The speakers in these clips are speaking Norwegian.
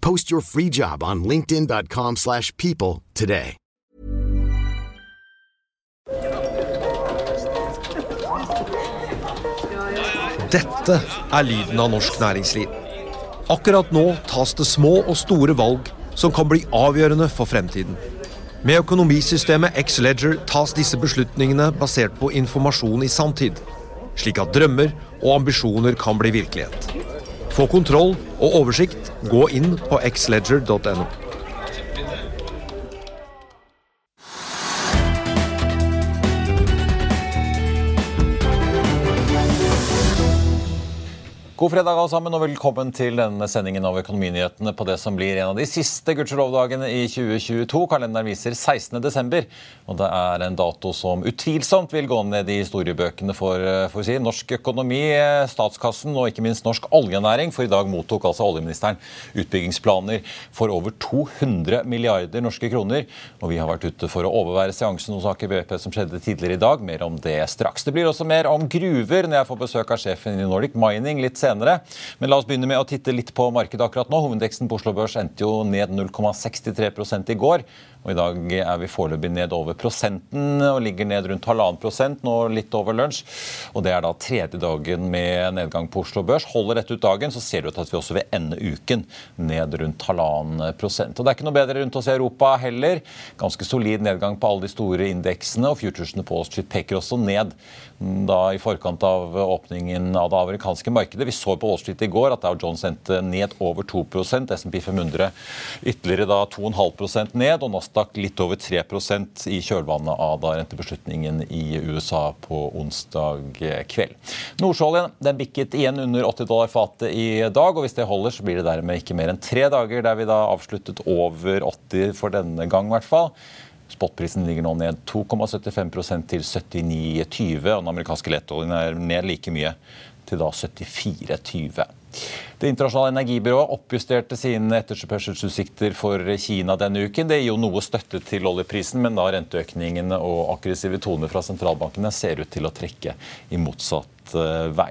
Post your free job on linkedin.com/people slash people today. Dette er lyden av norsk næringsliv. Akkurat nå tas det små og store valg som kan bli avgjørende for fremtiden. Med økonomisystemet X-Ledger tas disse beslutningene basert på informasjon i sanntid, slik at drømmer og ambisjoner kan bli virkelighet. Få kontroll og oversikt, gå inn på xledger.no. God fredag alle sammen, og velkommen til denne sendingen av Økonominyhetene på det som blir en av de siste gudskjelov-dagene i 2022. Kalenderen viser 16. desember, og det er en dato som utvilsomt vil gå ned i historiebøkene for, for å si, norsk økonomi, statskassen og ikke minst norsk oljenæring. For i dag mottok altså oljeministeren utbyggingsplaner for over 200 milliarder norske kroner. Og vi har vært ute for å overvære seansen hos Aker BP som skjedde tidligere i dag. Mer om det straks. Det blir også mer om gruver når jeg får besøk av sjefen i Nordic Mining litt senere. Men la oss begynne med å titte litt på markedet akkurat nå. Hovedindeksen på Oslo Børs endte jo ned 0,63% i går. Og I dag er vi foreløpig ned over prosenten og ligger ned rundt halvannen prosent nå litt over lunsj. Og Det er da tredje dagen med nedgang på Oslo Børs. Holder dette ut dagen, så ser det ut at vi også vil ende uken ned rundt halvannen prosent. Og Det er ikke noe bedre rundt oss i Europa heller. Ganske solid nedgang på alle de store indeksene, og futuresene på Wall Street peker også ned da i forkant av åpningen av det amerikanske markedet. Vi så på Wall Street i går at Dow Jones endte ned over 2 SMP 500 ytterligere da 2,5% ned. og Nasdaq litt over 3% i kjølvannet av da rentebeslutningen i USA på onsdag kveld. Nordsjøoljen den bikket igjen under 80 dollar fatet i dag, og hvis det holder, så blir det dermed ikke mer enn tre dager der vi da avsluttet over 80 for denne gang, i hvert fall. Spotprisen ligger nå ned 2,75% til 79,20, og den amerikanske lettoljen er ned like mye til da 74,20. Det internasjonale energibyrået oppjusterte sine etterspørselsutsikter for Kina denne uken. Det gir jo noe støtte til oljeprisen, men da renteøkningene og aggressive toner fra sentralbankene ser ut til å trekke i motsatt eh, vei.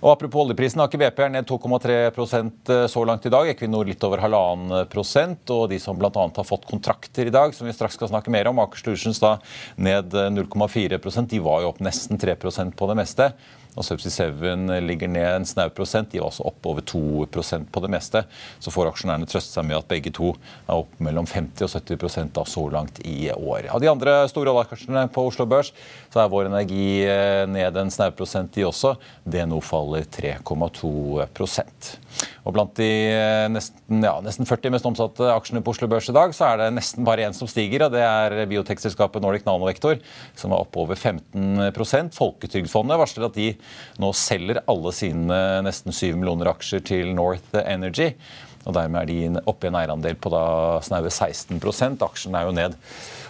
Og Apropos oljeprisen, Aker BP er ned 2,3% så langt i dag. Equinor litt over halvannen prosent. Og de som bl.a. har fått kontrakter i dag, som vi straks skal snakke mer om, Aker Solutions da ned 0,4% De var jo opp nesten 3% på det meste. Og Subsea 7 ligger ned en snau prosent. De er også opp over 2% på det meste. Så får aksjonærene trøste seg med at begge to er opp mellom 50 og 70 da så langt i år. Av de andre store oljeaksjene på Oslo Børs så er Vår Energi eh, ned en snau prosent, de også. DNO faller 3,2% og Blant de eh, nesten, ja, nesten 40 mest omsatte aksjene på Oslo Børs i dag, så er det nesten bare én som stiger. og Det er biotekselskapet Nordic Nanovektor, som er opp over 15% Folketrygdfondet varsler at de nå selger alle sine nesten 7 millioner aksjer til North Energy. og Dermed er de oppe i en eierandel på da snaue 16% Aksjen er jo ned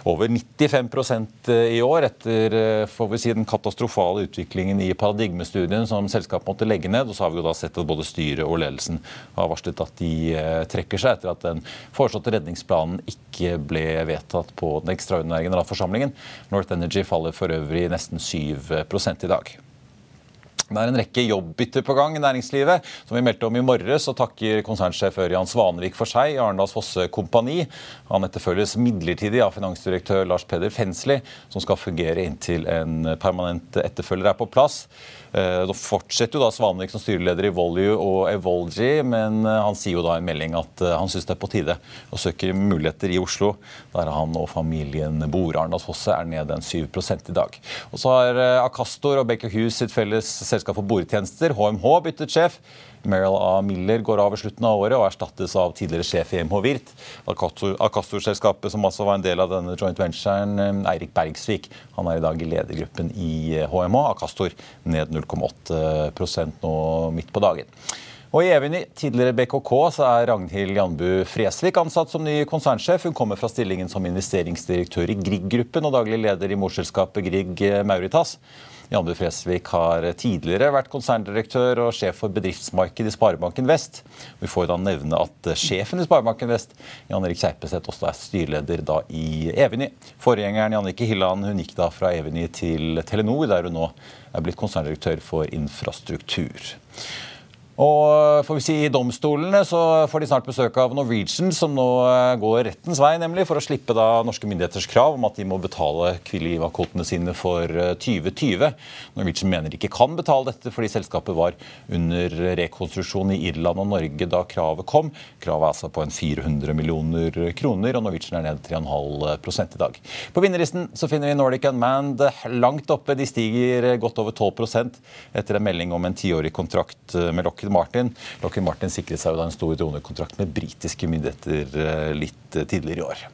over 95% i år etter eh, får vi si, den katastrofale utviklingen i paradigmestudien som selskapet måtte legge ned. Og så har vi jo da sett at både styret og ledelsen har varslet at de eh, trekker seg etter at den foreslåtte redningsplanen ikke ble vedtatt på den ekstraordinære generalforsamlingen. North Energy faller for øvrig nesten 7 i dag. Det er en rekke jobbbytter på gang i næringslivet. Som vi meldte om i morges, så takker konsernsjef Ørjan Svanevik for seg i Arendals Fosse Kompani. Han etterfølges midlertidig av finansdirektør Lars Peder Fensli, som skal fungere inntil en permanent etterfølger er på plass. Eh, da fortsetter jo da Svanvik som styreleder i Volue og Evolgy, men eh, han sier jo da i en melding at eh, han syns det er på tide å søke muligheter i Oslo, der han og familien bor. Arendals Fosse er nede en 7 i dag. Og så har Akastor og Baker Hughes sitt felles selskap for boretjenester, HMH, byttet sjef. Meryl A. Miller går av i slutten av året og erstattes av tidligere sjef i MH Virt. Akastor-selskapet, som altså var en del av denne joint venturen, eh, Eirik Bergsvik, han er i dag i ledergruppen i HMH. Acastor Akastor ned 0,8% nå midt på dagen. Og I Eveny, tidligere BKK, så er Ragnhild Janbu Fresvik ansatt som ny konsernsjef. Hun kommer fra stillingen som investeringsdirektør i Grieg-gruppen og daglig leder i morselskapet Grieg Mauritas. Janne Fresvik har tidligere vært konserndirektør og sjef for bedriftsmarked i Sparebanken Vest. Vi får da nevne at sjefen i Sparebanken Vest, Jan Erik Kjerpeseth, også er styreleder da i Eveny. Forgjengeren Jannicke Hilland hun gikk da fra Eveny til Telenor, der hun nå er blitt konserndirektør for infrastruktur. Og får vi si I domstolene så får de snart besøk av Norwegian, som nå eh, går rettens vei nemlig, for å slippe da norske myndigheters krav om at de må betale Kviliva-kvotene sine for 2020. Eh, Norwegian mener de ikke kan betale dette fordi selskapet var under rekonstruksjon i Irland og Norge da kravet kom. Kravet er altså på en 400 millioner kroner, og Norwegian er ned 3,5 i dag. På vinnerlisten så finner vi Nordic Unmanned langt oppe. De stiger godt over 12% etter en melding om en tiårig kontrakt med Lockheed Martin. Lockheed Martin sikret seg jo da en stor dronekontrakt med britiske myndigheter eh, litt eh, tidligere i år.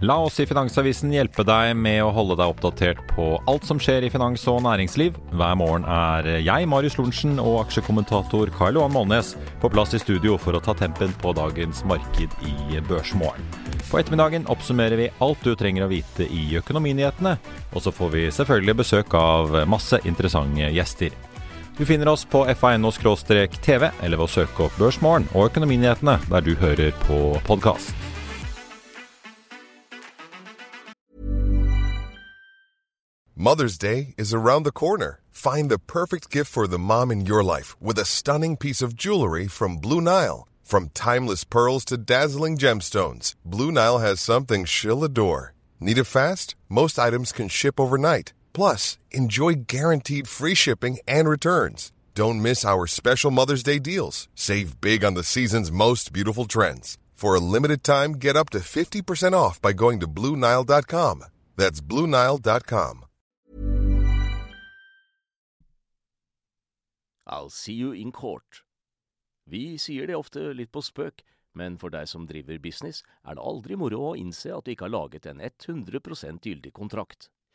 La oss i Finansavisen hjelpe deg med å holde deg oppdatert på alt som skjer i finans og næringsliv. Hver morgen er jeg, Marius Lorentzen, og aksjekommentator Karl Johan Molnes på plass i studio for å ta tempen på dagens marked i Børsmorgen. På ettermiddagen oppsummerer vi alt du trenger å vite i økonominyhetene, og så får vi selvfølgelig besøk av masse interessante gjester. Du finner oss på fa.no-tv, eller ved å søke opp Børsmorgen og Økonominyhetene der du hører på podkast. Mother's Day is around the corner. Find the perfect gift for the mom in your life with a stunning piece of jewelry from Blue Nile. From timeless pearls to dazzling gemstones, Blue Nile has something she'll adore. Need it fast? Most items can ship overnight. Plus, enjoy guaranteed free shipping and returns. Don't miss our special Mother's Day deals. Save big on the season's most beautiful trends. For a limited time, get up to 50% off by going to Bluenile.com. That's Bluenile.com. I'll see you in court. Vi sier det ofte litt på spøk, men for deg som driver business, er det aldri moro å innse at du ikke har laget en 100 gyldig kontrakt.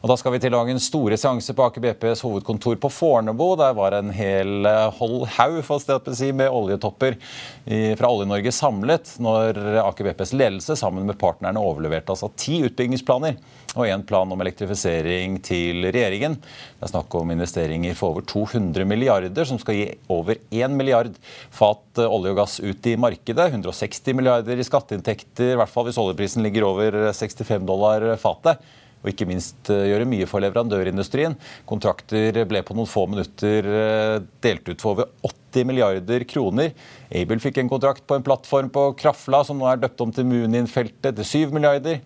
Og Da skal vi til dagens store seanse på Aker BPs hovedkontor på Fornebu. Der var en hel eh, hold haug med oljetopper fra Olje-Norge samlet når Aker BPs ledelse sammen med partnerne overleverte altså ti utbyggingsplaner og én plan om elektrifisering til regjeringen. Det er snakk om investeringer for over 200 milliarder, som skal gi over 1 milliard fat olje og gass ut i markedet. 160 milliarder i skatteinntekter, i hvert fall hvis oljeprisen ligger over 65 dollar fatet og ikke minst eh, gjøre mye for leverandørindustrien. Kontrakter ble på noen få minutter eh, delt ut for over 90 milliarder kroner. Aibel fikk en kontrakt på en plattform på Krafla som nå er døpt om til Munin-feltet, til 7 milliarder.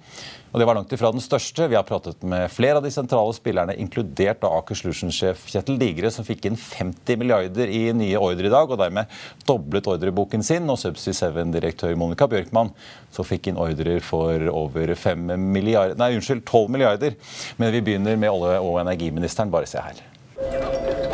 Og det var langt ifra den største. Vi har pratet med flere av de sentrale spillerne, inkludert av Aker Solutions-sjef Kjetil Digre, som fikk inn 50 milliarder i nye ordre i dag, og dermed doblet ordreboken sin. Og Subsea 7-direktør Monica Bjørkmann som fikk inn ordrer for over 5 milliarder, nei, unnskyld, 12 milliarder. Men vi begynner med olje- og energiministeren. Bare se her.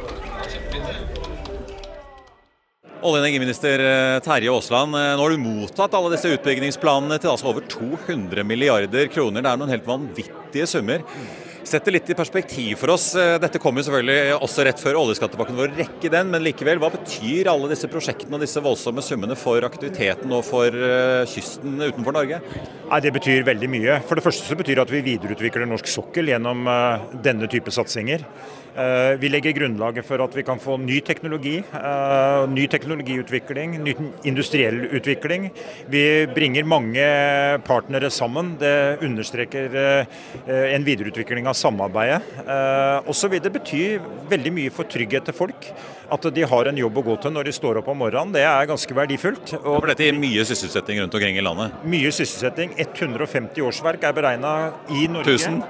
Olje- og energiminister eh, Terje Aasland, eh, nå har du mottatt alle disse utbyggingsplanene til altså over 200 milliarder kroner. Det er noen helt vanvittige summer Sett det litt i perspektiv for oss. Dette dette kommer selvfølgelig også rett før oljeskattepakken vår rekke den, men likevel, hva betyr alle disse prosjektene og disse voldsomme summene for aktiviteten og for eh, kysten utenfor Norge? Nei, Det betyr veldig mye. For det første så betyr det at vi videreutvikler norsk sokkel gjennom eh, denne type satsinger. Eh, vi legger grunnlaget for at vi kan få ny teknologi, eh, ny teknologiutvikling, ny industriell utvikling. Vi bringer mange partnere sammen. Det understreker eh, en videreutvikling av samarbeidet. Også vil det bety veldig mye for trygghet til folk. At de har en jobb å gå til når de står opp om morgenen, det er ganske verdifullt. Og for dette gir mye sysselsetting rundt omkring i landet? Mye sysselsetting. 150 årsverk er beregna i Norge. 1000?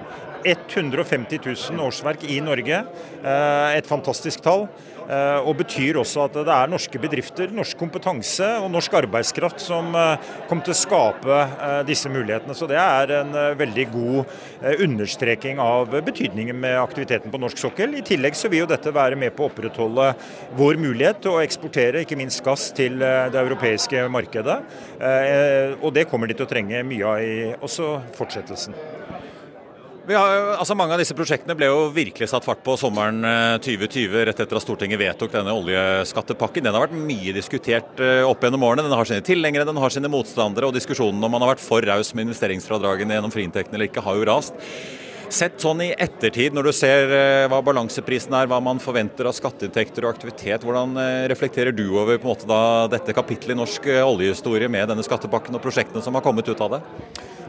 150 000 årsverk i Norge. Eh, et fantastisk tall. Eh, og betyr også at det er norske bedrifter, norsk kompetanse og norsk arbeidskraft som eh, kommer til å skape disse mulighetene. Så det er en veldig god understreking av betydningen med aktiviteten på norsk sokkel. I tillegg så vil jo dette være med på å opprettholde vår mulighet til å eksportere ikke minst gass til det europeiske markedet. Og det kommer de til å trenge mye av i også fortsettelsen. Har, altså mange av disse prosjektene ble jo virkelig satt fart på sommeren 2020, eh, rett etter at Stortinget vedtok denne oljeskattepakken. Den har vært mye diskutert eh, opp gjennom årene. Den har sine tilhengere, den har sine motstandere. Og diskusjonen om man har vært for raus med investeringsfradragene gjennom friinntektene eller ikke, har jo rast. Sett sånn i ettertid, når du ser eh, hva balanseprisen er, hva man forventer av skatteinntekter og aktivitet, hvordan reflekterer du over på en måte da, dette kapittelet i norsk oljehistorie med denne skattepakken og prosjektene som har kommet ut av det?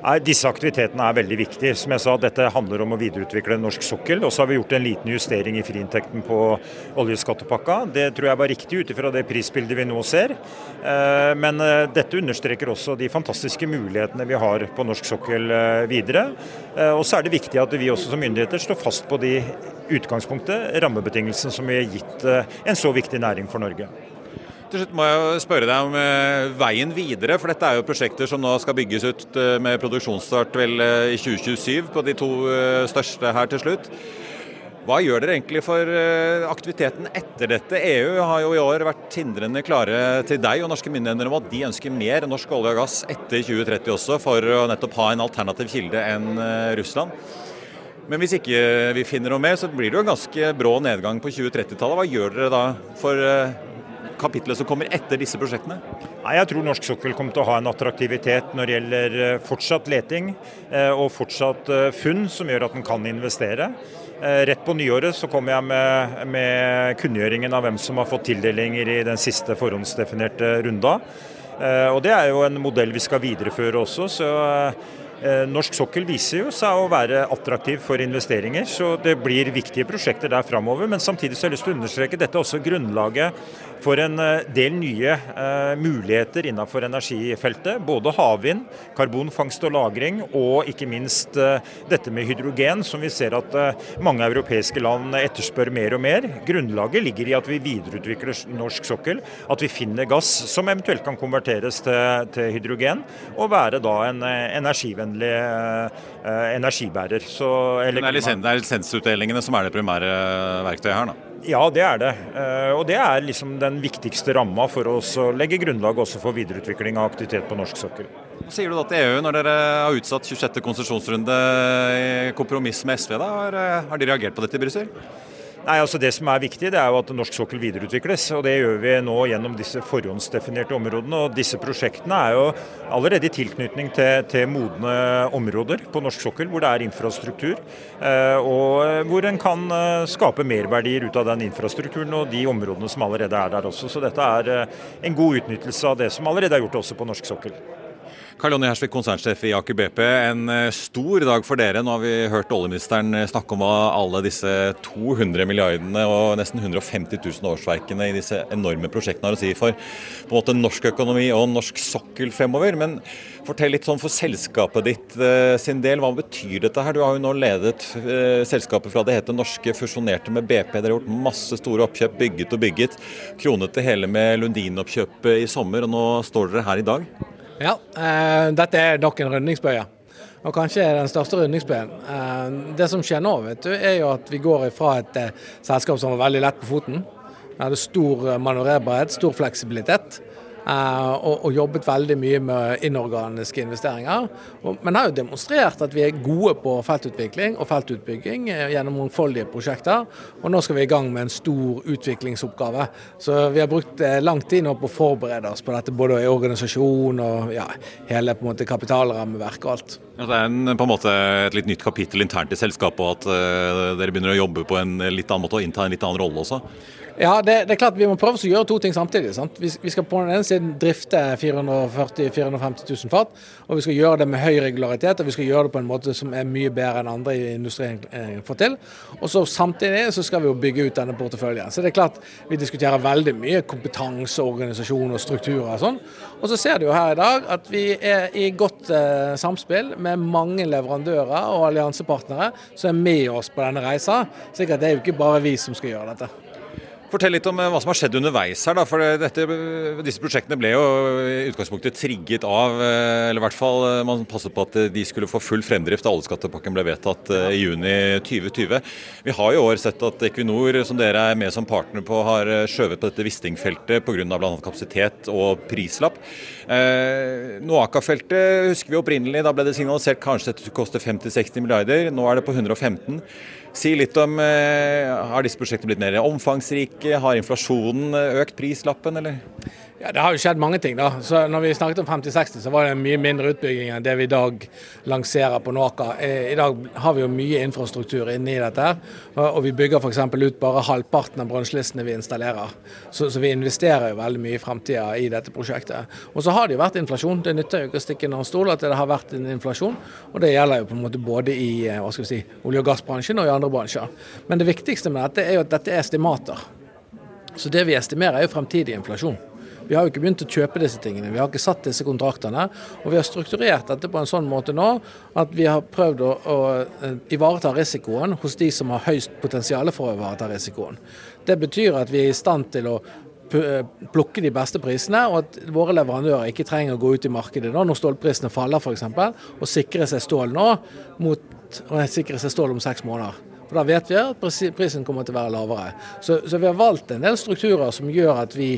Nei, Disse aktivitetene er veldig viktige. Som jeg sa, Dette handler om å videreutvikle norsk sokkel. Og så har vi gjort en liten justering i friinntekten på oljeskattepakka. Det tror jeg var riktig ut ifra det prisbildet vi nå ser. Eh, men eh, dette understreker også de fantastiske mulighetene vi har på norsk sokkel eh, videre. Og så er det viktig at vi også som myndigheter står fast på de utgangspunktet, rammebetingelsene som vi har gitt en så viktig næring for Norge. Til slutt må jeg spørre deg om eh, veien videre, for dette er jo prosjekter som nå skal bygges ut eh, med produksjonsstart vel eh, i 2027 på de to største her til slutt. Hva gjør dere egentlig for aktiviteten etter dette? EU har jo i år vært hindrende klare til deg og norske myndigheter om at de ønsker mer norsk olje og gass etter 2030 også, for å nettopp ha en alternativ kilde enn Russland. Men hvis ikke vi finner noe mer, så blir det jo en ganske brå nedgang på 2030-tallet. Hva gjør dere da for kapitlet som kommer etter disse prosjektene? Nei, jeg tror norsk sokkel kommer til å ha en attraktivitet når det gjelder eh, fortsatt leting eh, og fortsatt eh, funn som gjør at den kan investere. Rett på nyåret så kommer jeg med, med kunngjøringen av hvem som har fått tildelinger i den siste forhåndsdefinerte runda. Og Det er jo en modell vi skal videreføre også. så norsk sokkel viser jo seg å være attraktiv for investeringer, så det blir viktige prosjekter der framover. Men samtidig så har jeg lyst til å understreke dette er også grunnlaget for en eh, del nye eh, muligheter innenfor energifeltet. Både havvind, karbonfangst og -lagring og ikke minst eh, dette med hydrogen, som vi ser at eh, mange europeiske land etterspør mer og mer. Grunnlaget ligger i at vi videreutvikler norsk sokkel, at vi finner gass som eventuelt kan konverteres til, til hydrogen, og være da en energivennlig eh, energibærer. Så, det, er det er lisensutdelingene som er det primære verktøyet her? da? Ja, det er det. Eh, og det er liksom den viktigste ramma for å legge grunnlag også for videreutvikling av aktivitet på norsk sokkel. Hva sier du da til EU når dere har utsatt 26. konsesjonsrunde i kompromiss med SV? da? Har, har de reagert på dette i Brussel? Nei, altså Det som er viktig, det er jo at norsk sokkel videreutvikles. og Det gjør vi nå gjennom disse forhåndsdefinerte områdene. og Disse prosjektene er jo allerede i tilknytning til, til modne områder på norsk sokkel, hvor det er infrastruktur. Eh, og hvor en kan eh, skape merverdier ut av den infrastrukturen og de områdene som allerede er der også. Så dette er eh, en god utnyttelse av det som allerede er gjort også på norsk sokkel. Karl Jonny Hersvik, konsernsjef i Aker BP. En eh, stor dag for dere. Nå har vi hørt oljeministeren eh, snakke om alle disse 200 milliardene og nesten 150 000 årsverkene i disse enorme prosjektene har å si for på en måte norsk økonomi og norsk sokkel fremover. Men fortell litt sånn for selskapet ditt eh, sin del. Hva betyr dette her? Du har jo nå ledet selskapet fra det heter Norske, fusjonerte med BP. Dere har gjort masse store oppkjøp, bygget og bygget. Kronet det hele med Lundin-oppkjøpet i sommer, og nå står dere her i dag. Ja, eh, dette er nok en rundingsbøye. Og kanskje den største rundingsbøyen. Eh, det som skjer nå, vet du, er jo at vi går fra et eh, selskap som var veldig lett på foten. Det hadde stor manøvrerbarhet, stor fleksibilitet. Uh, og, og, jobbet veldig mye med inorganiske investeringer. Men har jo demonstrert at vi er gode på feltutvikling og feltutbygging uh, gjennom mangfoldige prosjekter. Og nå skal vi i gang med en stor utviklingsoppgave. Så vi har brukt uh, lang tid nå på å forberede oss på dette, både i organisasjon og ja, hele på en måte kapitalrammeverket og alt. Ja, det er en, på en måte et litt nytt kapittel internt i selskapet, og at dere begynner å jobbe på en litt annen måte og innta en litt annen rolle også? Ja, det, det, er klart Vi må prøve å gjøre to ting samtidig. Vi, vi, skal på den ene siden drifte 440 450 000 fat, og vi skal gjøre det med høy regularitet og vi skal gjøre det på en måte som er mye bedre enn andre i industrien eh, får til. Og så Samtidig så skal vi jo bygge ut denne porteføljen. Så det er klart Vi diskuterer veldig mye kompetanse, organisasjon og strukturer og sånn. Og så ser du jo her i dag at vi er i godt eh, samspill med mange leverandører og alliansepartnere som er med oss på denne reisa. Så det er jo ikke bare vi som skal gjøre dette. Fortell litt om eh, hva som har skjedd underveis her. Da, for dette, Disse prosjektene ble jo i utgangspunktet trigget av eh, Eller i hvert fall eh, man passet på at de skulle få full fremdrift da oljeskattepakken ble vedtatt i juni 2020. Vi har i år sett at Equinor, som dere er med som partner på, har skjøvet på dette Wisting-feltet pga. bl.a. kapasitet og prislapp. Eh, Noaka-feltet husker vi opprinnelig, da ble det signalisert kanskje dette skulle koste 50-60 milliarder. Nå er det på 115. Si litt om eh, Har disse prosjektene blitt mer omfangsrike? Har inflasjonen økt prislappen, eller? Ja, Det har jo skjedd mange ting. da. Så når vi snakket om 50-60, så var det mye mindre utbygging enn det vi i dag lanserer på Nåka. I dag har vi jo mye infrastruktur inne i dette. Og vi bygger f.eks. ut bare halvparten av bransjelistene vi installerer. Så, så, vi investerer jo veldig mye i fremtida i dette prosjektet. Og så har det jo vært inflasjon. Det nytter jo ikke å stikke under en stol at det har vært en inflasjon. Og det gjelder jo på en måte både i hva skal vi si, olje- og gassbransjen og i andre bransjer. Men det viktigste med dette er jo at dette er estimater. Så det vi estimerer er jo fremtidig inflasjon. Vi har jo ikke begynt å kjøpe disse tingene, vi har ikke satt disse kontraktene. Og vi har strukturert dette på en sånn måte nå at vi har prøvd å, å eh, ivareta risikoen hos de som har høyst potensial for å ivareta risikoen. Det betyr at vi er i stand til å eh, plukke de beste prisene, og at våre leverandører ikke trenger å gå ut i markedet nå når stålprisene faller f.eks., og sikre seg stål nå mot å sikre seg stål om seks måneder. For Da vet vi at prisen kommer til å være lavere. Så, så vi har valgt en del strukturer som gjør at vi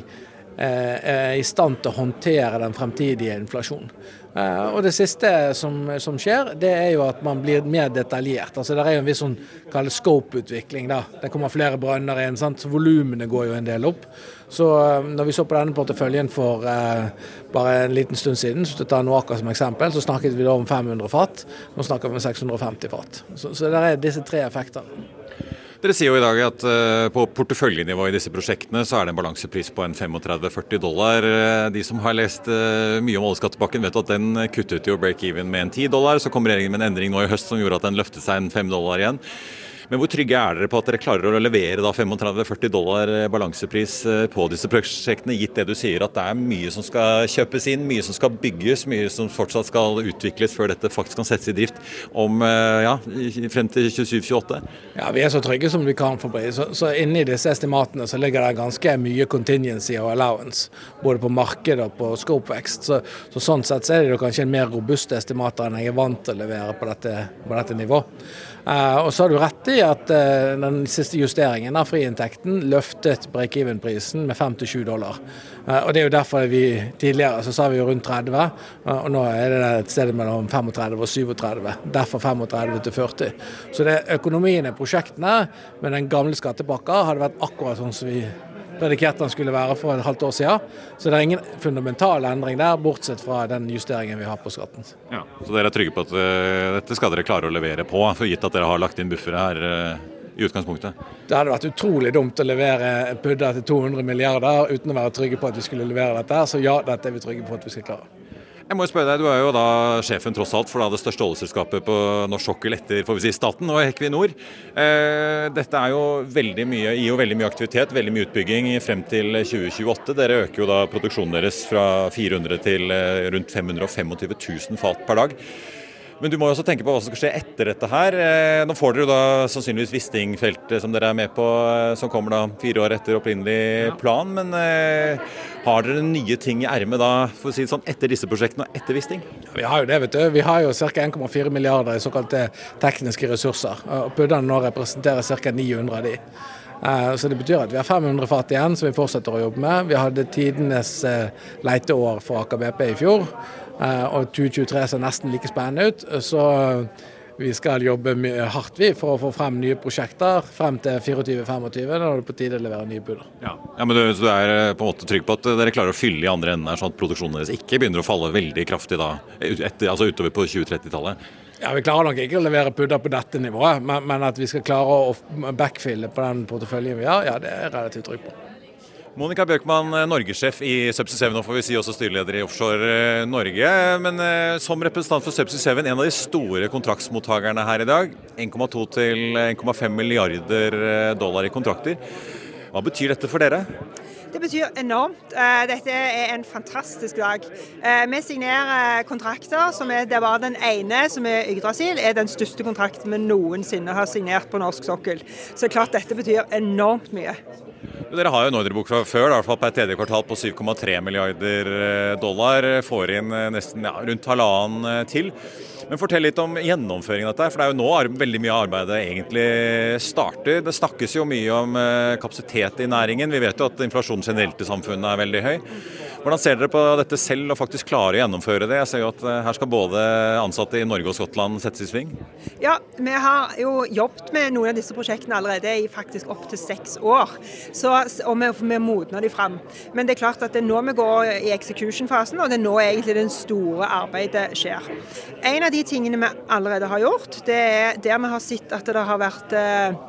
er i stand til å håndtere den fremtidige inflasjonen. Eh, og Det siste som, som, skjer, det er jo at man blir mer detaljert. Altså Det er jo en viss sånn scope-utvikling. da. Det kommer flere brønner inn, sant? volumene går jo en del opp. Så eh, når vi så på denne porteføljen for eh, bare en liten stund siden, så tar Noaka som eksempel, så snakket vi da om 500 fat. Nå snakker vi om 650 fat. Så, så det er disse tre effektene. Dere sier jo i dag at uh, på porteføljenivå i disse prosjektene så er det en balansepris på en 35-40 dollar. Eh, de som har lest uh, mye om oljeskattepakken vet at den kuttet jo break-even med en 10 dollar. Så kom regjeringen med en endring nå i høst som gjorde at den løftet seg en 5 dollar igjen. Men hvor trygge er dere på at dere klarer å levere 35-40 dollar eh, balansepris eh, på disse prosjektene, gitt det du sier at det er mye som skal kjøpes inn, mye som skal bygges, mye som fortsatt skal utvikles før dette faktisk kan settes i drift om eh, ja, frem til 27-28? Ja, Vi er så trygge som vi kan. for Så, så inni disse estimatene så ligger det ganske mye contingency og allowance, både på marked og på scopevekst. Så, så sånn sett så er det kanskje en mer robuste estimater enn jeg er vant til å levere på dette, på dette nivået. Uh, og så har du rett i at uh, den siste justeringen av friinntekten løftet break-even-prisen med 5-7 dollar. Uh, og Det er jo derfor vi tidligere så sa vi jo rundt 30, og nå er det et sted mellom 35 og 37. Derfor 35 til 40. Så det er økonomien i prosjektene med den gamle skattepakka hadde vært akkurat sånn som vi predikerte den skulle være for et halvt år siden. Så det er ingen fundamental endring der, bortsett fra den justeringen vi har på skatten. Ja, så dere er trygge på at uh, dette skal dere klare å levere på, for gitt at dere har lagt inn buffere her uh, i utgangspunktet? Det hadde vært utrolig dumt å levere pudder til 200 milliarder uten å være trygge på at vi skulle levere dette. Så ja, dette er vi trygge på at vi skal klare. Jeg må jo spørre deg, Du er jo da sjefen tross alt for da det største oljeselskapet på norsk sokkel etter får vi si, staten og Equinor. Eh, dette er jo veldig mye, gir jo veldig mye aktivitet, veldig mye utbygging frem til 2028. Dere øker jo da produksjonen deres fra 400 til eh, rundt 525 000 fat per dag. Men du må også tenke på hva som skal skje etter dette her. Eh, nå får dere jo da sannsynligvis Wisting-feltet som dere er med på, eh, som kommer da fire år etter opprinnelig plan. Men eh, har dere nye ting i ermet da, for å si det sånn, etter disse prosjektene og etter Wisting? Vi har jo det, vet du. Vi har jo ca. 1,4 milliarder i såkalte tekniske ressurser. Og Puddene nå representerer ca. 900 av de. Så Det betyr at vi har 500 fat igjen som vi fortsetter å jobbe med. Vi hadde tidenes leiteår for Aker BP i fjor. Eh, og 2023 ser nesten like spennende ut. Så vi skal jobbe hardt vi for å få frem nye prosjekter frem til 24-25. Da er det på tide å levere nye bud. Ja. ja, men du, du, er eh, på en måte trygg på at dere klarer å fylle i andre enden her, sånn at produksjonen deres ikke begynner å falle veldig kraftig da, etter, altså utover på 2030-tallet? Ja, Vi klarer nok ikke å levere pudder på dette nivået, men, men at vi skal klare å backfille på den porteføljen vi har, ja, det er jeg relativt trygg på. Monica Bjørkman, Norgesjef norgessjef i Subsea 7, og får vi si også styreleder i Offshore eh, Norge. Men eh, som representant for Subsea 7, en av de store kontraktsmottakerne her i dag. 1,2 til 1,5 milliarder dollar i kontrakter. Hva betyr dette for dere? Det betyr enormt. Dette er en fantastisk dag. Vi signerer kontrakter som er det var den ene, som er Yggdrasil, er den største kontrakten vi noensinne har signert på norsk sokkel. Så klart dette betyr enormt mye. Dere har jo en ordrebok fra før, i hvert fall per tredje kvartal på 7,3 milliarder eh, dollar. Får inn eh, nesten ja, rundt halvannen eh, til. Men Fortell litt om gjennomføringen av dette. for Det er jo nå veldig mye av arbeidet egentlig starter. Det snakkes jo mye om kapasitet i næringen. Vi vet jo at inflasjonen generelt i samfunnet er veldig høy. Hvordan ser dere på dette selv og faktisk klare å gjennomføre det? Jeg ser jo at eh, her skal både ansatte i Norge og Skottland settes i sving. Ja, vi har jo jobbet med noen av disse prosjektene allerede i faktisk opptil seks år. Så, og vi, vi modner de fram. Men det er klart at det er nå vi går i execution-fasen, og det er nå egentlig den store arbeidet skjer. En av de tingene vi allerede har gjort, det er der vi har sett at det har vært eh,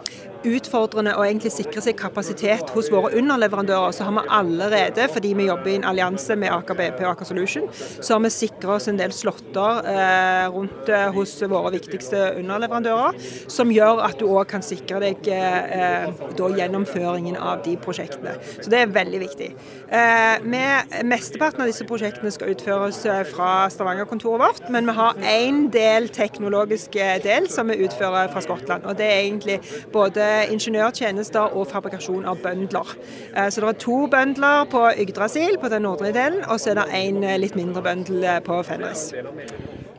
utfordrende å egentlig sikre seg kapasitet hos våre underleverandører, så har vi allerede, fordi vi jobber i en allianse med Aker BP og Aker Solution, så har vi sikra oss en del slåtter eh, rundt eh, hos våre viktigste underleverandører, som gjør at du òg kan sikre deg eh, da gjennomføringen av de prosjektene. Så det er veldig viktig. Eh, med Mesteparten av disse prosjektene skal utføres eh, fra Stavanger-kontoret vårt, men vi har én del teknologisk eh, del som vi utfører fra Skottland. og det er egentlig både ingeniørtjenester og fabrikasjon av bøndler. Eh, så det er to bøndler på Yggdrasil, på den nordre delen, og så er det en eh, litt mindre bøndel eh, på Fennes.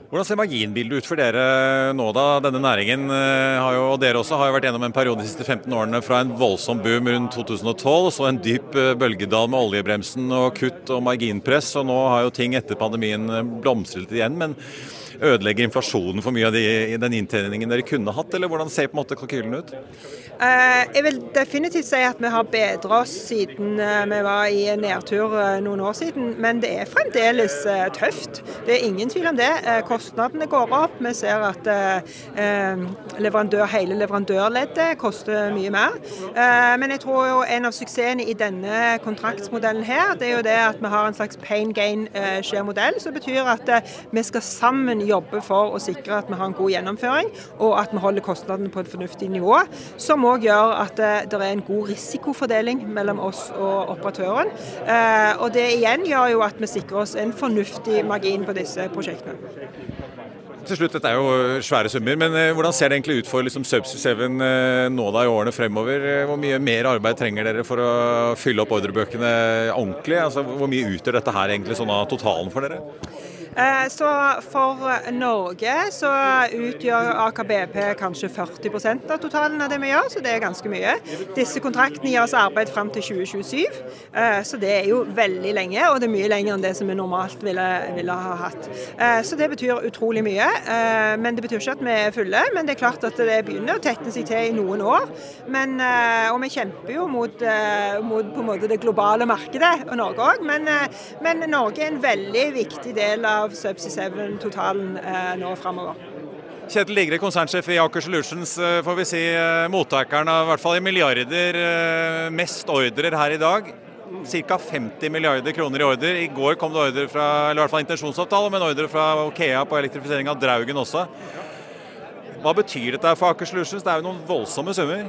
Hvordan ser marginbildet ut for dere nå, da? Denne næringen har jo, og dere også har jo vært gjennom en periode de siste 15 årene fra en voldsom boom rundt 2012, så en dyp bølgedal med oljebremsen og kutt og marginpress. og Nå har jo ting etter pandemien blomstret igjen. men ødelegger inflasjonen for mye av de, den inntjeningen dere kunne hatt, eller hvordan ser på en måte kalkylen ut? Eh, jeg vil definitivt si at vi har bedra oss siden eh, vi var i nedtur eh, noen år siden, men det er fremdeles tøft. Det er ingen tvil om det. Kostnadene går opp. Vi ser at leverandør, hele leverandørleddet koster mye mer. Men jeg tror jo en av suksessene i denne kontraktsmodellen her, det er jo det at vi har en slags pain gain share-modell, som betyr at vi skal sammen jobbe for å sikre at vi har en god gjennomføring, og at vi holder kostnadene på et fornuftig nivå. som òg gjør at det, det, er en god risikofordeling mellom oss og operatøren. Eh, og Det igjen gjør jo at vi sikrer oss en fornuftig margin på disse prosjektene. Til slutt, Dette er jo svære summer, men eh, hvordan ser det egentlig ut for liksom, Subsea 7 eh, nå da i årene fremover? Hvor mye mer arbeid trenger dere for å fylle opp ordrebøkene ordentlig? Altså, hvor mye utgjør dette her egentlig sånn av totalen for dere? Eh, så for Norge så utgjør Aker BP kanskje 40% av totalen av det vi gjør, så det er ganske mye. Disse kontraktene gir oss arbeid fram til 2027, eh, så det er jo veldig lenge. Og det er mye lenger enn det som vi normalt ville, ville ha hatt. Eh, så det betyr utrolig mye. Men det betyr ikke at vi er fulle. Men det er klart at det begynner å tette seg til i noen år. Men, og vi kjemper jo mot, mot på en måte det globale markedet, og Norge òg. Men, men Norge er en veldig viktig del av Subsea 7-totalen nå framover. Kjetil Ligre, konsernsjef i Aker Solutions. Eh, får vi si eh, mottakeren av i hvert fall i milliarder eh, mest ordrer her i dag. Ca. 50 milliarder kroner i ordre. I går kom det ordre fra eller i hvert fall intensjonsavtale, men ordre fra Okea på elektrifisering av Draugen også. Hva betyr dette for Aker Solutions? Det er jo noen voldsomme summer?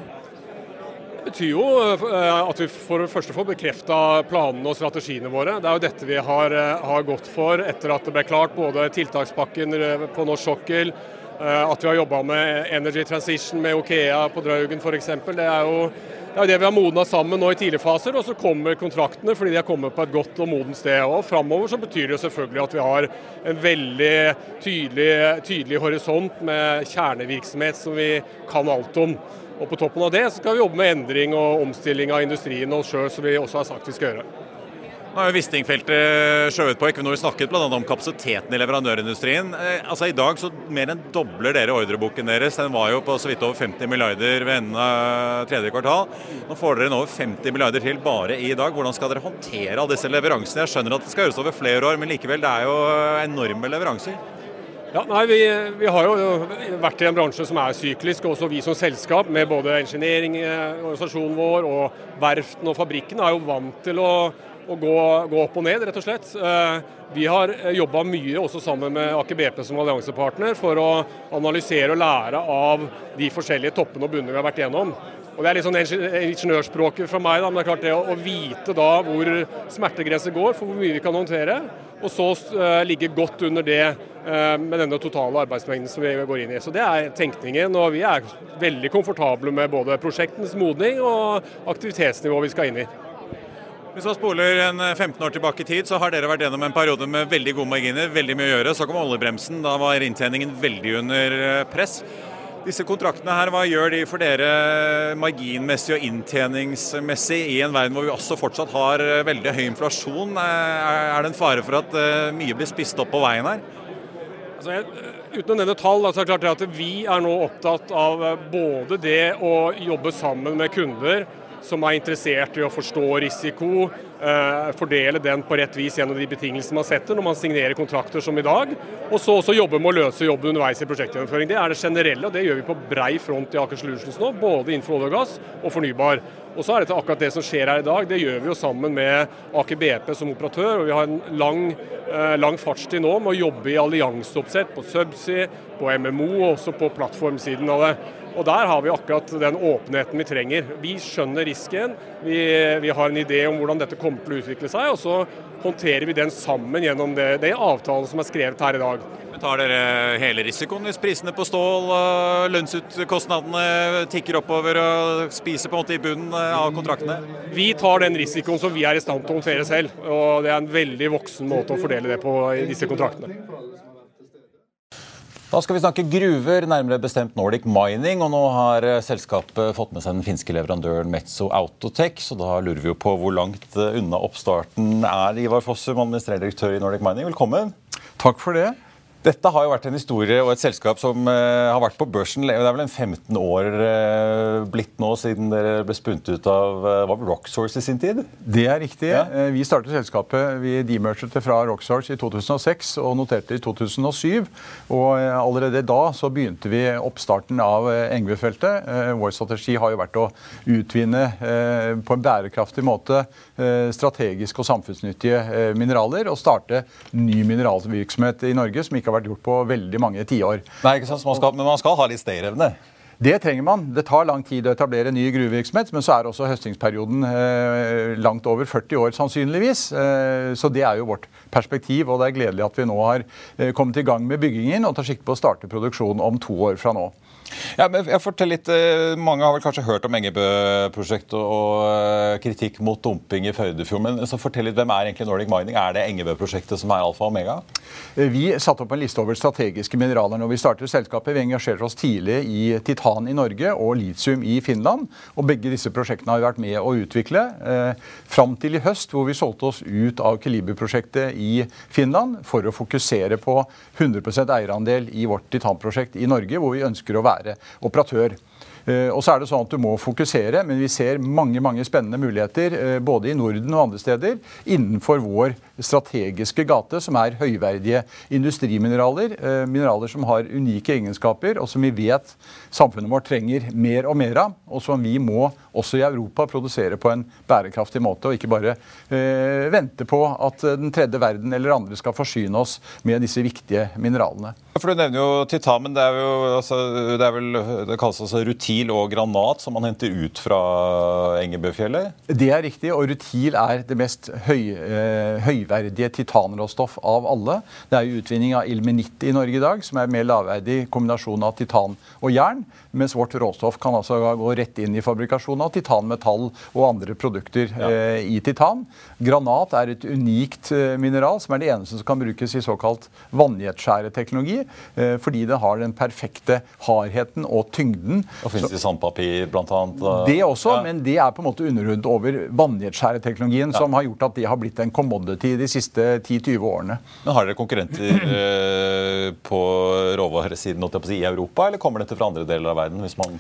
Betyr jo at vi for det første får bekrefta planene og strategiene våre. Det er jo dette vi har, har gått for etter at det ble klart både tiltakspakken på norsk sokkel, Eh, at vi har jobba med Energy Transition med Okea på Draugen f.eks. Det er jo det, er det vi har modna sammen nå i tidlige faser, og så kommer kontraktene fordi de har kommet på et godt og modent sted. Og Framover så betyr det jo selvfølgelig at vi har en veldig tydelig, tydelig horisont med kjernevirksomhet som vi kan alt om. Og På toppen av det så skal vi jobbe med endring og omstilling av industrien og oss sjøl, som vi også har sagt vi skal gjøre. Nå har jo Wisting-feltet skjøvet på Equinor snakket bl.a. om kapasiteten i leverandørindustrien. Eh, altså I dag så mer enn dobler dere ordreboken deres. Den var jo på så vidt over 50 milliarder ved enden av tredje kvartal. Nå får dere over 50 milliarder til bare i dag. Hvordan skal dere håndtere alle disse leveransene? Jeg skjønner at det skal gjøres over flere år, men likevel, det er jo enorme leveranser. Ja, nei, vi, vi, har jo vært i en bransje som er syklisk, også vi som selskap, med både engineering, organisasjonen vår og verftene og fabrikken er jo vant til å å gå, gå, opp og ned, rett og slett. Eh, vi har eh, jobba mye også sammen med Aker BP som alliansepartner for å analysere og lære av de forskjellige toppene og bunnene vi har vært igjennom. Og Det er litt sånn ingeniørspråket fra meg, da, men det er klart det å, vite da hvor smertegrenser går for hvor mye vi kan håndtere, og så uh, ligge godt under det uh, med denne totale arbeidsmengden som vi går inn i. Så Det er tenkningen, og vi er veldig komfortable med både prosjektens modning og aktivitetsnivået vi skal inn i. Hvis man spoler en 15 eh, år tilbake i tid, så har dere vært gjennom en periode med veldig gode marginer, veldig mye å gjøre. Så kom oljebremsen. Da var inntjeningen veldig under eh, press. Disse kontraktene her, hva gjør de for dere marginmessig og inntjeningsmessig i en verden hvor vi også fortsatt har eh, veldig høy inflasjon? Er det en fare for at mye blir spist opp på veien her? Altså, uten å nevne tall, altså, klart at vi er nå opptatt av både det å jobbe sammen med kunder som er interessert i å forstå risiko, eh, fordele den på rett vis gjennom de betingelsene man setter når man signerer kontrakter som i dag. Og så også jobbe med å løse jobben underveis i prosjektgjennomføring. Det er det generelle, og det gjør vi på brei front i Aker Solutions nå, både innenfor olje og gass og fornybar. Og så er dette akkurat det som skjer her i dag. Det gjør vi jo sammen med Aker BP som operatør. og Vi har en lang, eh, lang fartstid nå med å jobbe i allianseoppsett på subsea, på MMO og også på plattformsiden av det. Og Der har vi akkurat den åpenheten vi trenger. Vi skjønner risken, vi, vi, har en idé om hvordan dette kommer til å utvikle seg, og så håndterer vi den sammen gjennom det, det avtalen som er skrevet her i dag. Tar dere hele risikoen hvis prisene på stål og lønnsutkostnadene tikker oppover og spiser på en måte i bunnen av kontraktene? Vi tar den risikoen som vi er i stand til å håndtere selv. og Det er en veldig voksen måte å fordele det på i disse kontraktene. Da skal vi snakke gruver, nærmere bestemt Nordic Mining. og Nå har eh, selskapet fått med seg den finske leverandøren Metso Autotech. så Da lurer vi jo på hvor langt eh, unna oppstarten er Ivar Fossum, administrerende direktør i Nordic Mining. Velkommen. Takk for det. Dette har jo vært en historie og et selskap som uh, har vært på børsen Det er vel en 15 år uh, blitt nå siden dere ble spunnet ut av uh, Rocksource i sin tid? Det er riktig. Ja. vi startet selskapet. Vi demergete fra Rocksource i 2006 og noterte i 2007. Og allerede da så begynte vi oppstarten av Engve-feltet. vår strategi har jo vært å utvinne på en bærekraftig måte strategiske og samfunnsnyttige mineraler og starte ny mineralvirksomhet i Norge som ikke har vært gjort på veldig mange tiår. Men man skal ha litt stayerevne? Det trenger man. Det tar lang tid å etablere ny gruvevirksomhet, men så er også høstingsperioden eh, langt over 40 år sannsynligvis. Eh, så det er jo vårt perspektiv, og det er gledelig at vi nå har eh, kommet i gang med byggingen og tar sikte på å starte produksjon om to år fra nå. Ja, men jeg forteller litt, eh, Mange har vel kanskje hørt om Engebø-prosjektet og eh, kritikk mot dumping i Førdefjorden. Men så fortell litt, hvem er egentlig Nordic Mining? Er det Engebø-prosjektet som er alfa og omega? Eh, vi satte opp en liste over strategiske mineraler når vi startet selskapet. Vi engasjerte oss tidlig i titan i Norge og litium i Finland. Og begge disse prosjektene har vi vært med å utvikle. Fram til i høst, hvor vi solgte oss ut av Keliber-prosjektet i Finland for å fokusere på 100% eierandel i vårt titanprosjekt i Norge, hvor vi ønsker å være operatør. Eh, og så er det sånn at Du må fokusere, men vi ser mange mange spennende muligheter eh, både i Norden og andre steder innenfor vår strategiske gate, som er høyverdige industrimineraler. Eh, mineraler som har unike egenskaper, og som vi vet samfunnet vårt trenger mer og mer av. Og som vi må også i Europa produsere på en bærekraftig måte, og ikke bare vente på at den tredje verden eller andre skal forsyne oss med disse viktige mineralene. For Du nevner jo titan, men det er jo altså, det, er vel, det kalles altså rutil og granat som man henter ut fra Engebøfjellet? Det er riktig, og rutil er det mest høy, eh, høyverdige titanråstoff av alle. Det er jo utvinning av ilmenitt i Norge i dag, som er en mer lavverdig kombinasjon av titan og jern. Mens vårt råstoff kan altså gå rett inn i fabrikasjon av titanmetall og andre produkter ja. eh, i titan. Granat er et unikt eh, mineral som er det eneste som kan brukes i såkalt vannjetskjæreteknologi. Eh, fordi det har den perfekte hardheten og tyngden. Og Fins i sandpapir bl.a.? Det også, ja. men det er på en måte underhundet over vannjetskjæreteknologien, ja. som har gjort at de har blitt en commodity de siste 10-20 årene. Men Har dere konkurrenter eh, på råvaresiden i Europa, eller kommer dette fra andre deler av verden? hvis man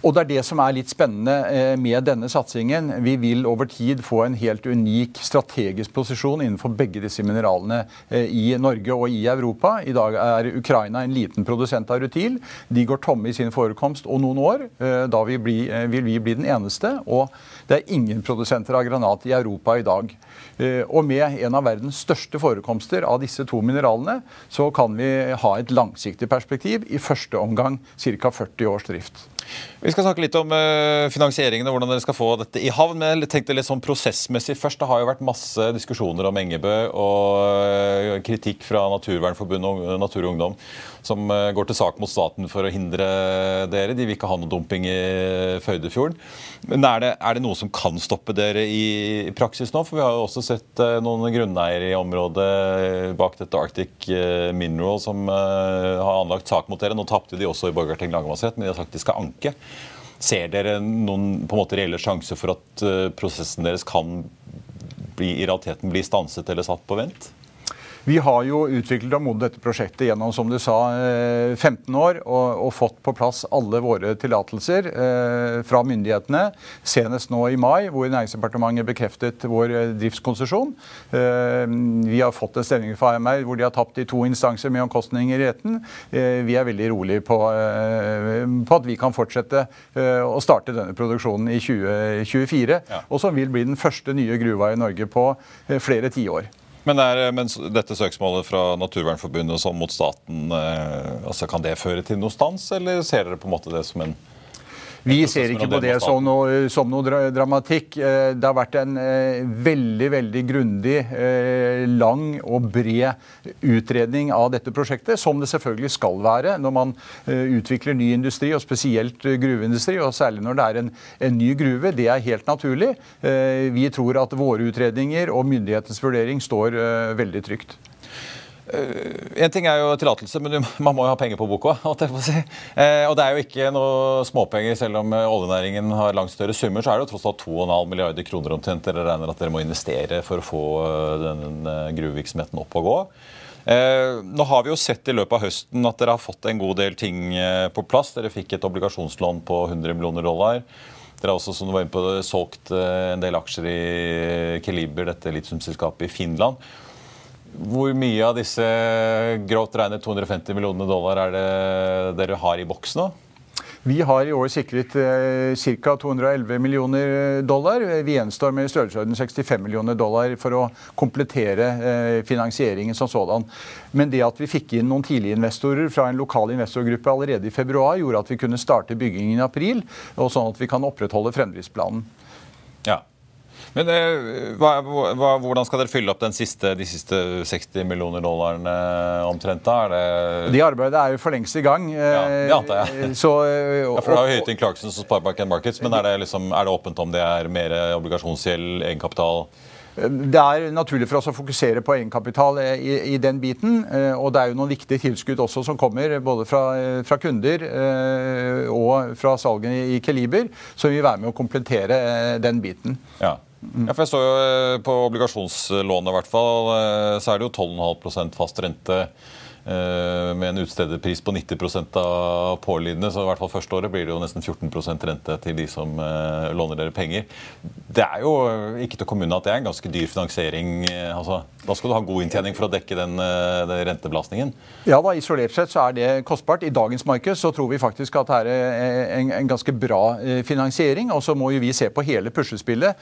og det er det som er litt spennende eh, med denne satsingen. Vi vil over tid få en helt unik strategisk posisjon innenfor begge disse mineralene eh, i Norge og i Europa. I dag er Ukraina en liten produsent av rutil. De går tomme i sin forekomst om noen år. Eh, da vil vi bli den eneste. Og det er ingen produsenter av granat i Europa i dag. Og med en av verdens største forekomster av disse to mineralene, så kan vi ha et langsiktig perspektiv. I første omgang ca. 40 års drift. Vi skal snakke litt om uh, finansieringen og hvordan dere skal få dette i havn. Men jeg tenkte litt sånn prosessmessig først. Det har jo vært masse diskusjoner om Engebø og uh, kritikk fra Naturvernforbundet og Natur og Ungdom som går til sak mot staten for å hindre dere. De vil ikke ha noe dumping i Føydefjorden. Men er det, er det, noe som kan stoppe dere i, praksis nå? For vi har jo også sett noen grunneiere i området bak dette Arctic Mineral som har anlagt sak mot dere. Nå tapte de også i Borgarting lagmannsrett, men de har sagt de skal anke ikke. Ser dere noen på en måte reelle sjanse for at uh, prosessen deres kan bli, i realiteten bli stanset eller satt på vent? Vi har jo utviklet og modnet dette prosjektet gjennom som du sa, 15 eh, år og, og fått på plass alle våre tillatelser eh, fra myndighetene. Senest nå i mai, hvor Næringsdepartementet bekreftet vår eh, driftskonsesjon. Eh, vi har fått en stemning fra AMR hvor de har tapt i to instanser med omkostninger i retten. Eh, vi er veldig rolige på, eh, på, at vi kan fortsette å starte denne produksjonen i 2024. Ja. Og som vil bli den første nye gruva i Norge på flere tiår. Men, er, men dette søksmålet fra Naturvernforbundet mot staten, eh, altså kan det føre til noe stans, eller ser dere på en måte det som en vi ser ikke på det som noe, som noe, dramatikk. Eh, det har vært en eh, veldig veldig grundig, eh, lang og bred utredning av dette prosjektet, som det selvfølgelig skal være når man utvikler ny industri, og spesielt gruveindustri, og særlig når det er en, en ny gruve. Det er helt naturlig. Vi tror at våre utredninger og myndighetens vurdering står veldig trygt. Eh, en ting er jo tillatelse, men man må jo ha penger på boka. Si. Eh, og det er jo ikke noe småpenger, selv om eh, oljenæringen har langt større summer. Så er det jo tross alt 2,5 milliarder kroner omtrent dere regner at dere må investere for å få den gruvevirksomheten opp og gå. Nå har vi jo sett i løpet av høsten at dere har fått en god del ting på plass. Dere fikk et obligasjonslån på 100 millioner dollar. Dere har også som du var inne på, solgt en del aksjer i Keliber, dette litiumselskapet i Finland. Hvor mye av disse grovt regnet 250 millionene dollar er det dere har i boks nå? Vi har i år sikret eh, ca. 211 millioner dollar. Vi gjenstår med i størrelsesorden 65 millioner dollar for å komplettere eh, finansieringen som sådan. Men det at vi fikk inn noen tidlige investorer fra en lokal investorgruppe allerede i februar, gjorde at vi kunne starte byggingen i april, og sånn at vi kan opprettholde fremdriftsplanen. Ja. Men eh, hva, hva, Hvordan skal dere fylle opp siste, de siste 60 millioner dollarene omtrent? da? Er det De arbeidet er jo for lengst i gang. Ja, det antar jeg. Så, ja, for Det har jo høyt Clarkson og Sparebank Markets, men er det, liksom, er det åpent om det er mer obligasjonsgjeld, egenkapital? Det er naturlig for oss å fokusere på egenkapital i, i, den biten. Eh, og det er jo noen viktige tilskudd også som kommer, både fra, fra kunder eh, og fra salget i Keliber, som vil være med å komplettere eh, den biten. Ja. Ja, for jeg så jo På obligasjonslånet i hvert fall, så er det jo 12,5% fast rente. Eh, med en utstederpris på 90% av pålydende. Så i hvert fall første året blir det jo nesten 14% rente til de som eh, låner dere penger. Det er jo ikke til å komme unna at det er en ganske dyr finansiering. Eh, altså, da skal du ha god inntjening for å dekke den, den rentebelastningen. Ja da, isolert sett så er det kostbart. I dagens marked så tror vi faktisk at det er en, en ganske bra finansiering. Og så må jo vi se på hele puslespillet,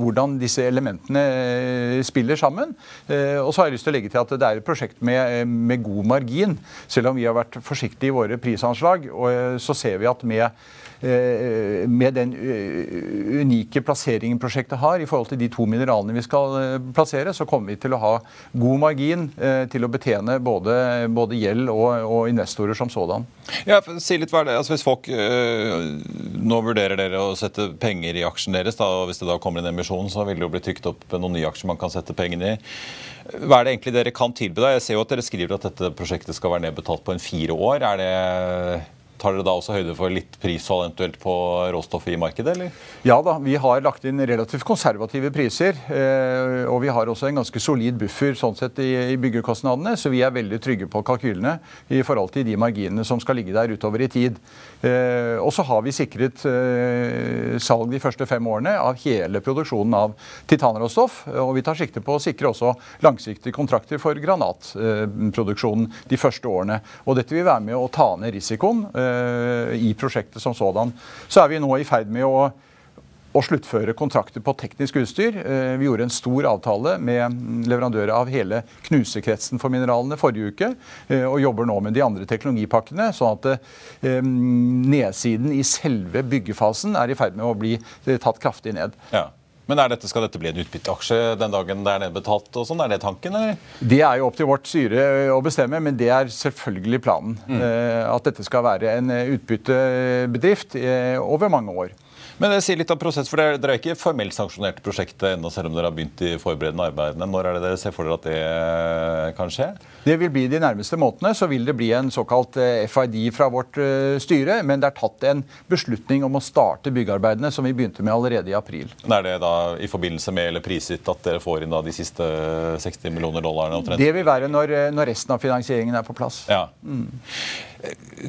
hvordan disse elementene spiller sammen. Og så har jeg lyst til å legge til at det er et prosjekt med, med god margin. Selv om vi har vært forsiktige i våre prisanslag, og eh, så ser vi at med eh, med den eh, unike plasseringen prosjektet har i forhold til de to mineralene vi skal plassere, så kommer vi til å ha god margin til å betjene både, både gjeld og, og, investorer som sådan. Ja, si litt hva er det. Altså, hvis folk øh, Nå vurderer dere å sette penger i aksjen deres, da, og hvis det da kommer en emisjon, så vil det jo bli trykt opp noen nye aksjer man kan sette pengene i. Hva er det egentlig dere kan tilby da? Jeg ser jo at dere skriver at dette prosjektet skal være nedbetalt på en fire år. Er det Tar dere da også høyde for litt prishold eventuelt på råstoff i markedet? eller? Ja da, vi har lagt inn relativt konservative priser. Eh, og vi har også en ganske solid buffer sånn sett i, byggekostnadene, så vi er veldig trygge på kalkylene i forhold til de marginene som skal ligge der utover i tid. Eh, og så har vi sikret eh, salg de første fem årene av hele produksjonen av titanråstoff. Og vi tar sikte på å sikre også langsiktige kontrakter for granatproduksjonen de første årene. Og dette vil være med å ta ned risikoen i prosjektet som sådan. Så er vi nå i ferd med å å sluttføre kontrakter på teknisk utstyr. Eh, vi gjorde en stor avtale med leverandører av hele knusekretsen for mineralene forrige uke, eh, og jobber nå med de andre teknologipakkene, sånn at nedsiden i selve byggefasen er i ferd med å bli tatt kraftig ned. Ja. Men dette, Skal dette bli en utbytteaksje den dagen det er nedbetalt? og sånn? Er det tanken? eller? Det er jo opp til vårt styre å bestemme, men det er selvfølgelig planen. Mm. Eh, at dette skal være en utbyttebedrift eh, over mange år. Men det sier litt om prosess, for Dere er ikke formelt sanksjonert prosjektet ennå, selv om dere har begynt de forberedende arbeidene. Når er det dere ser for dere at det kan skje? Det vil bli De nærmeste månedene så vil det bli en såkalt eh, FID fra vårt eh, styre. Men det er tatt en beslutning om å starte byggearbeidene, som vi begynte med allerede i april. Er det da i forbindelse med eller prisgitt at dere får inn da de siste 60 millioner dollarene? Omtrent? Det vil være når, eh, når, resten av finansieringen er på plass. Ja. Mm.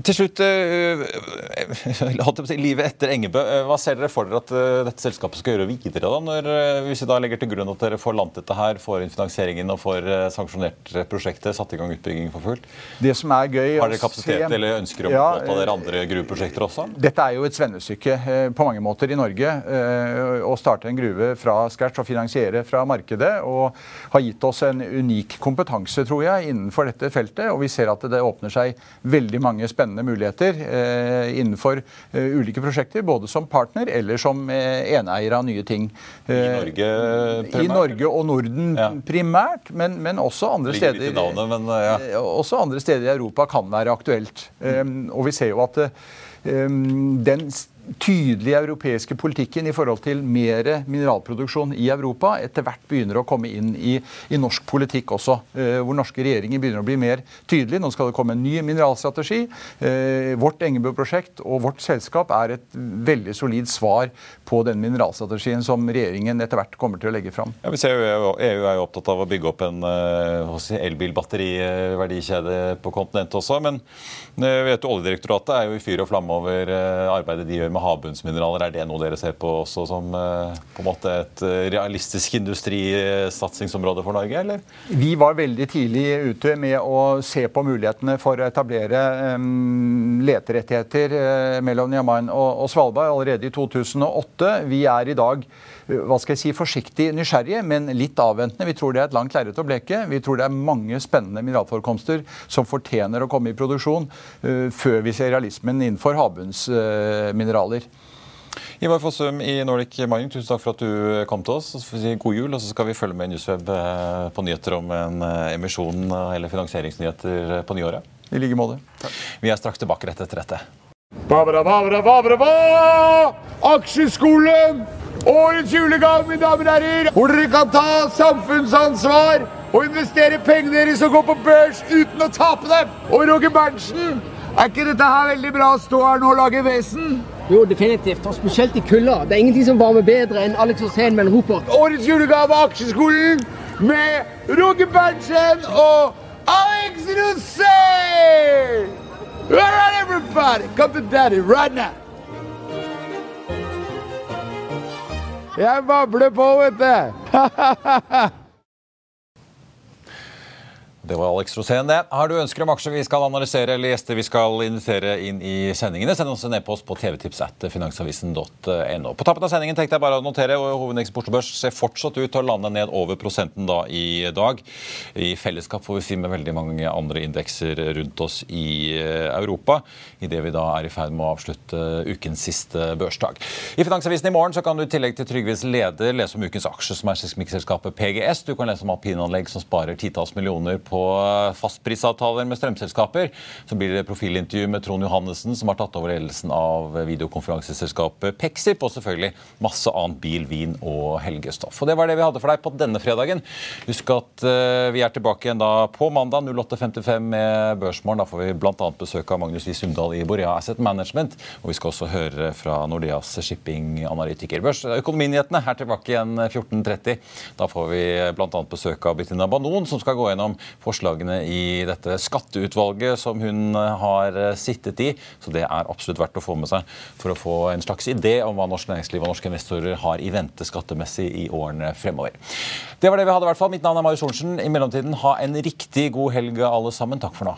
Til slutt, si, livet etter Engebø. Hva ser dere for dere at dette selskapet skal gjøre videre? da, når, Hvis vi da legger til grunn at dere får landet dette her, får inn finansieringen og får sanksjonert prosjektet? satt i gang utbygging for fullt. Det som er gøy Har dere kapasitet se... eller ønsker å ja, påta dere andre gruveprosjekter også? Dette er jo et svennestykke eh, på mange måter i Norge. Eh, å starte en gruve fra scratch og finansiere fra markedet. Og har gitt oss en unik kompetanse, tror jeg, innenfor dette feltet. Og vi ser at det åpner seg veldig mange spennende muligheter eh, innenfor ulike prosjekter. Både som partner eller som eneeier av nye ting. I Norge primært? I Norge og Norden ja. primært, men, men også andre Ligger steder. Navnet, men, ja. Eh, også andre steder i Europa kan være aktuelt. Mm. Og vi ser jo at den tydelige europeiske politikken i forhold til mer mineralproduksjon i Europa etter hvert begynner å komme inn i, i norsk politikk også. Eh, hvor norske regjeringer begynner å bli mer tydelige. Nå skal det komme en ny mineralstrategi. Eh, vårt Engebø-prosjekt og vårt selskap er et veldig solid svar på den mineralstrategien som regjeringen etter hvert kommer til å legge fram. Ja, EU e er jo opptatt av å bygge opp en uh, elbilbatteriverdikjede på kontinentet også. Men uh, vet du, Oljedirektoratet er jo i fyr og flamme over uh, arbeidet de gjør med havbunnsmineraler. Er det noe dere ser på også som eh, på en måte et eh, realistisk industrisatsingsområde for Norge, eller? Vi var veldig tidlig ute med å se på mulighetene for å etablere leterettigheter uh, mellom og, og Svalbard allerede i 2008. Vi er i dag hva skal jeg si, forsiktig nysgjerrige, men litt avventende. Vi tror det er et langt lerret å bleke. Vi tror det er mange spennende mineralforekomster som fortjener å komme i produksjon uh, før vi ser realismen innenfor havbunnsmineraler. Uh, Ivar Fossum i Nordic Mining, tusen takk for at du kom til oss. Så får vi si god jul, og så skal vi følge med Newsweb eh, på nyheter om en eh, emisjon eller finansieringsnyheter på nyåret. I like måte. Vi er straks tilbake rett etter dette. Babra, babra, babra, ba! Aksjeskolen! Årets julegave, mine damer og herrer! Hvor dere kan ta samfunnsansvar og investere pengene deres og gå på børs uten å tape dem! Og Roger Berntsen, er ikke dette her veldig bra å stå her nå og lage vesen? Jo, definitivt. Og spesielt i kulda. Det er ingenting som varmer bedre enn Alex Rosén med en Ropert. Årets julegave av Aksjeskolen med Roger Berntsen og Alex Rosén! All right, everybody, come to daddy right now. Jeg babler på, vet du. Det var Alex Rosén, det. Har du ønsker om aksjer vi skal analysere eller gjester vi skal invitere inn i sendingene, send oss en e-post på tvtips.finansavisen.no. På tappen av sendingen tenkte jeg bare å notere og hovedindeks Børs ser fortsatt ut til å lande ned over prosenten da i dag. I fellesskap får vi si med veldig mange andre indekser rundt oss i eh, Europa, idet vi da er i ferd med å avslutte ukens siste børsdag. I Finansavisen i morgen så kan du i tillegg til Trygves leder lese om ukens aksjer, som er seismikkselskapet PGS. Du kan lese om alpinanlegg som sparer titalls millioner på på fastprisavtaler med strømselskaper. Så blir det profilintervju med Trond Johannessen, som har tatt over ledelsen av videokonferanseselskapet Pexip, og selvfølgelig masse annet bil, vin og helgestoff. Og Det var det vi hadde for deg på denne fredagen. Husk at uh, vi er tilbake igjen da på mandag 08.55 med Børsmorgen. Da får vi bl.a. besøk av Magnus Lie Sundal i Borea Asset Management. Og vi skal også høre fra Nordeas shipping-analytiker. Økonominyhetene er tilbake igjen 14.30. Da får vi bl.a. besøk av Bettina Banon, som skal gå gjennom forslagene i dette skatteutvalget som hun eh, har eh, sittet i. Så det er absolutt verdt å få med seg for å få en slags idé om hva norsk næringsliv og norske investorer har i vente skattemessig i årene fremover. Det var det vi hadde. i hvert fall. Mitt navn er Marius Thorensen. I mellomtiden, ha en riktig god helg alle sammen. Takk for nå.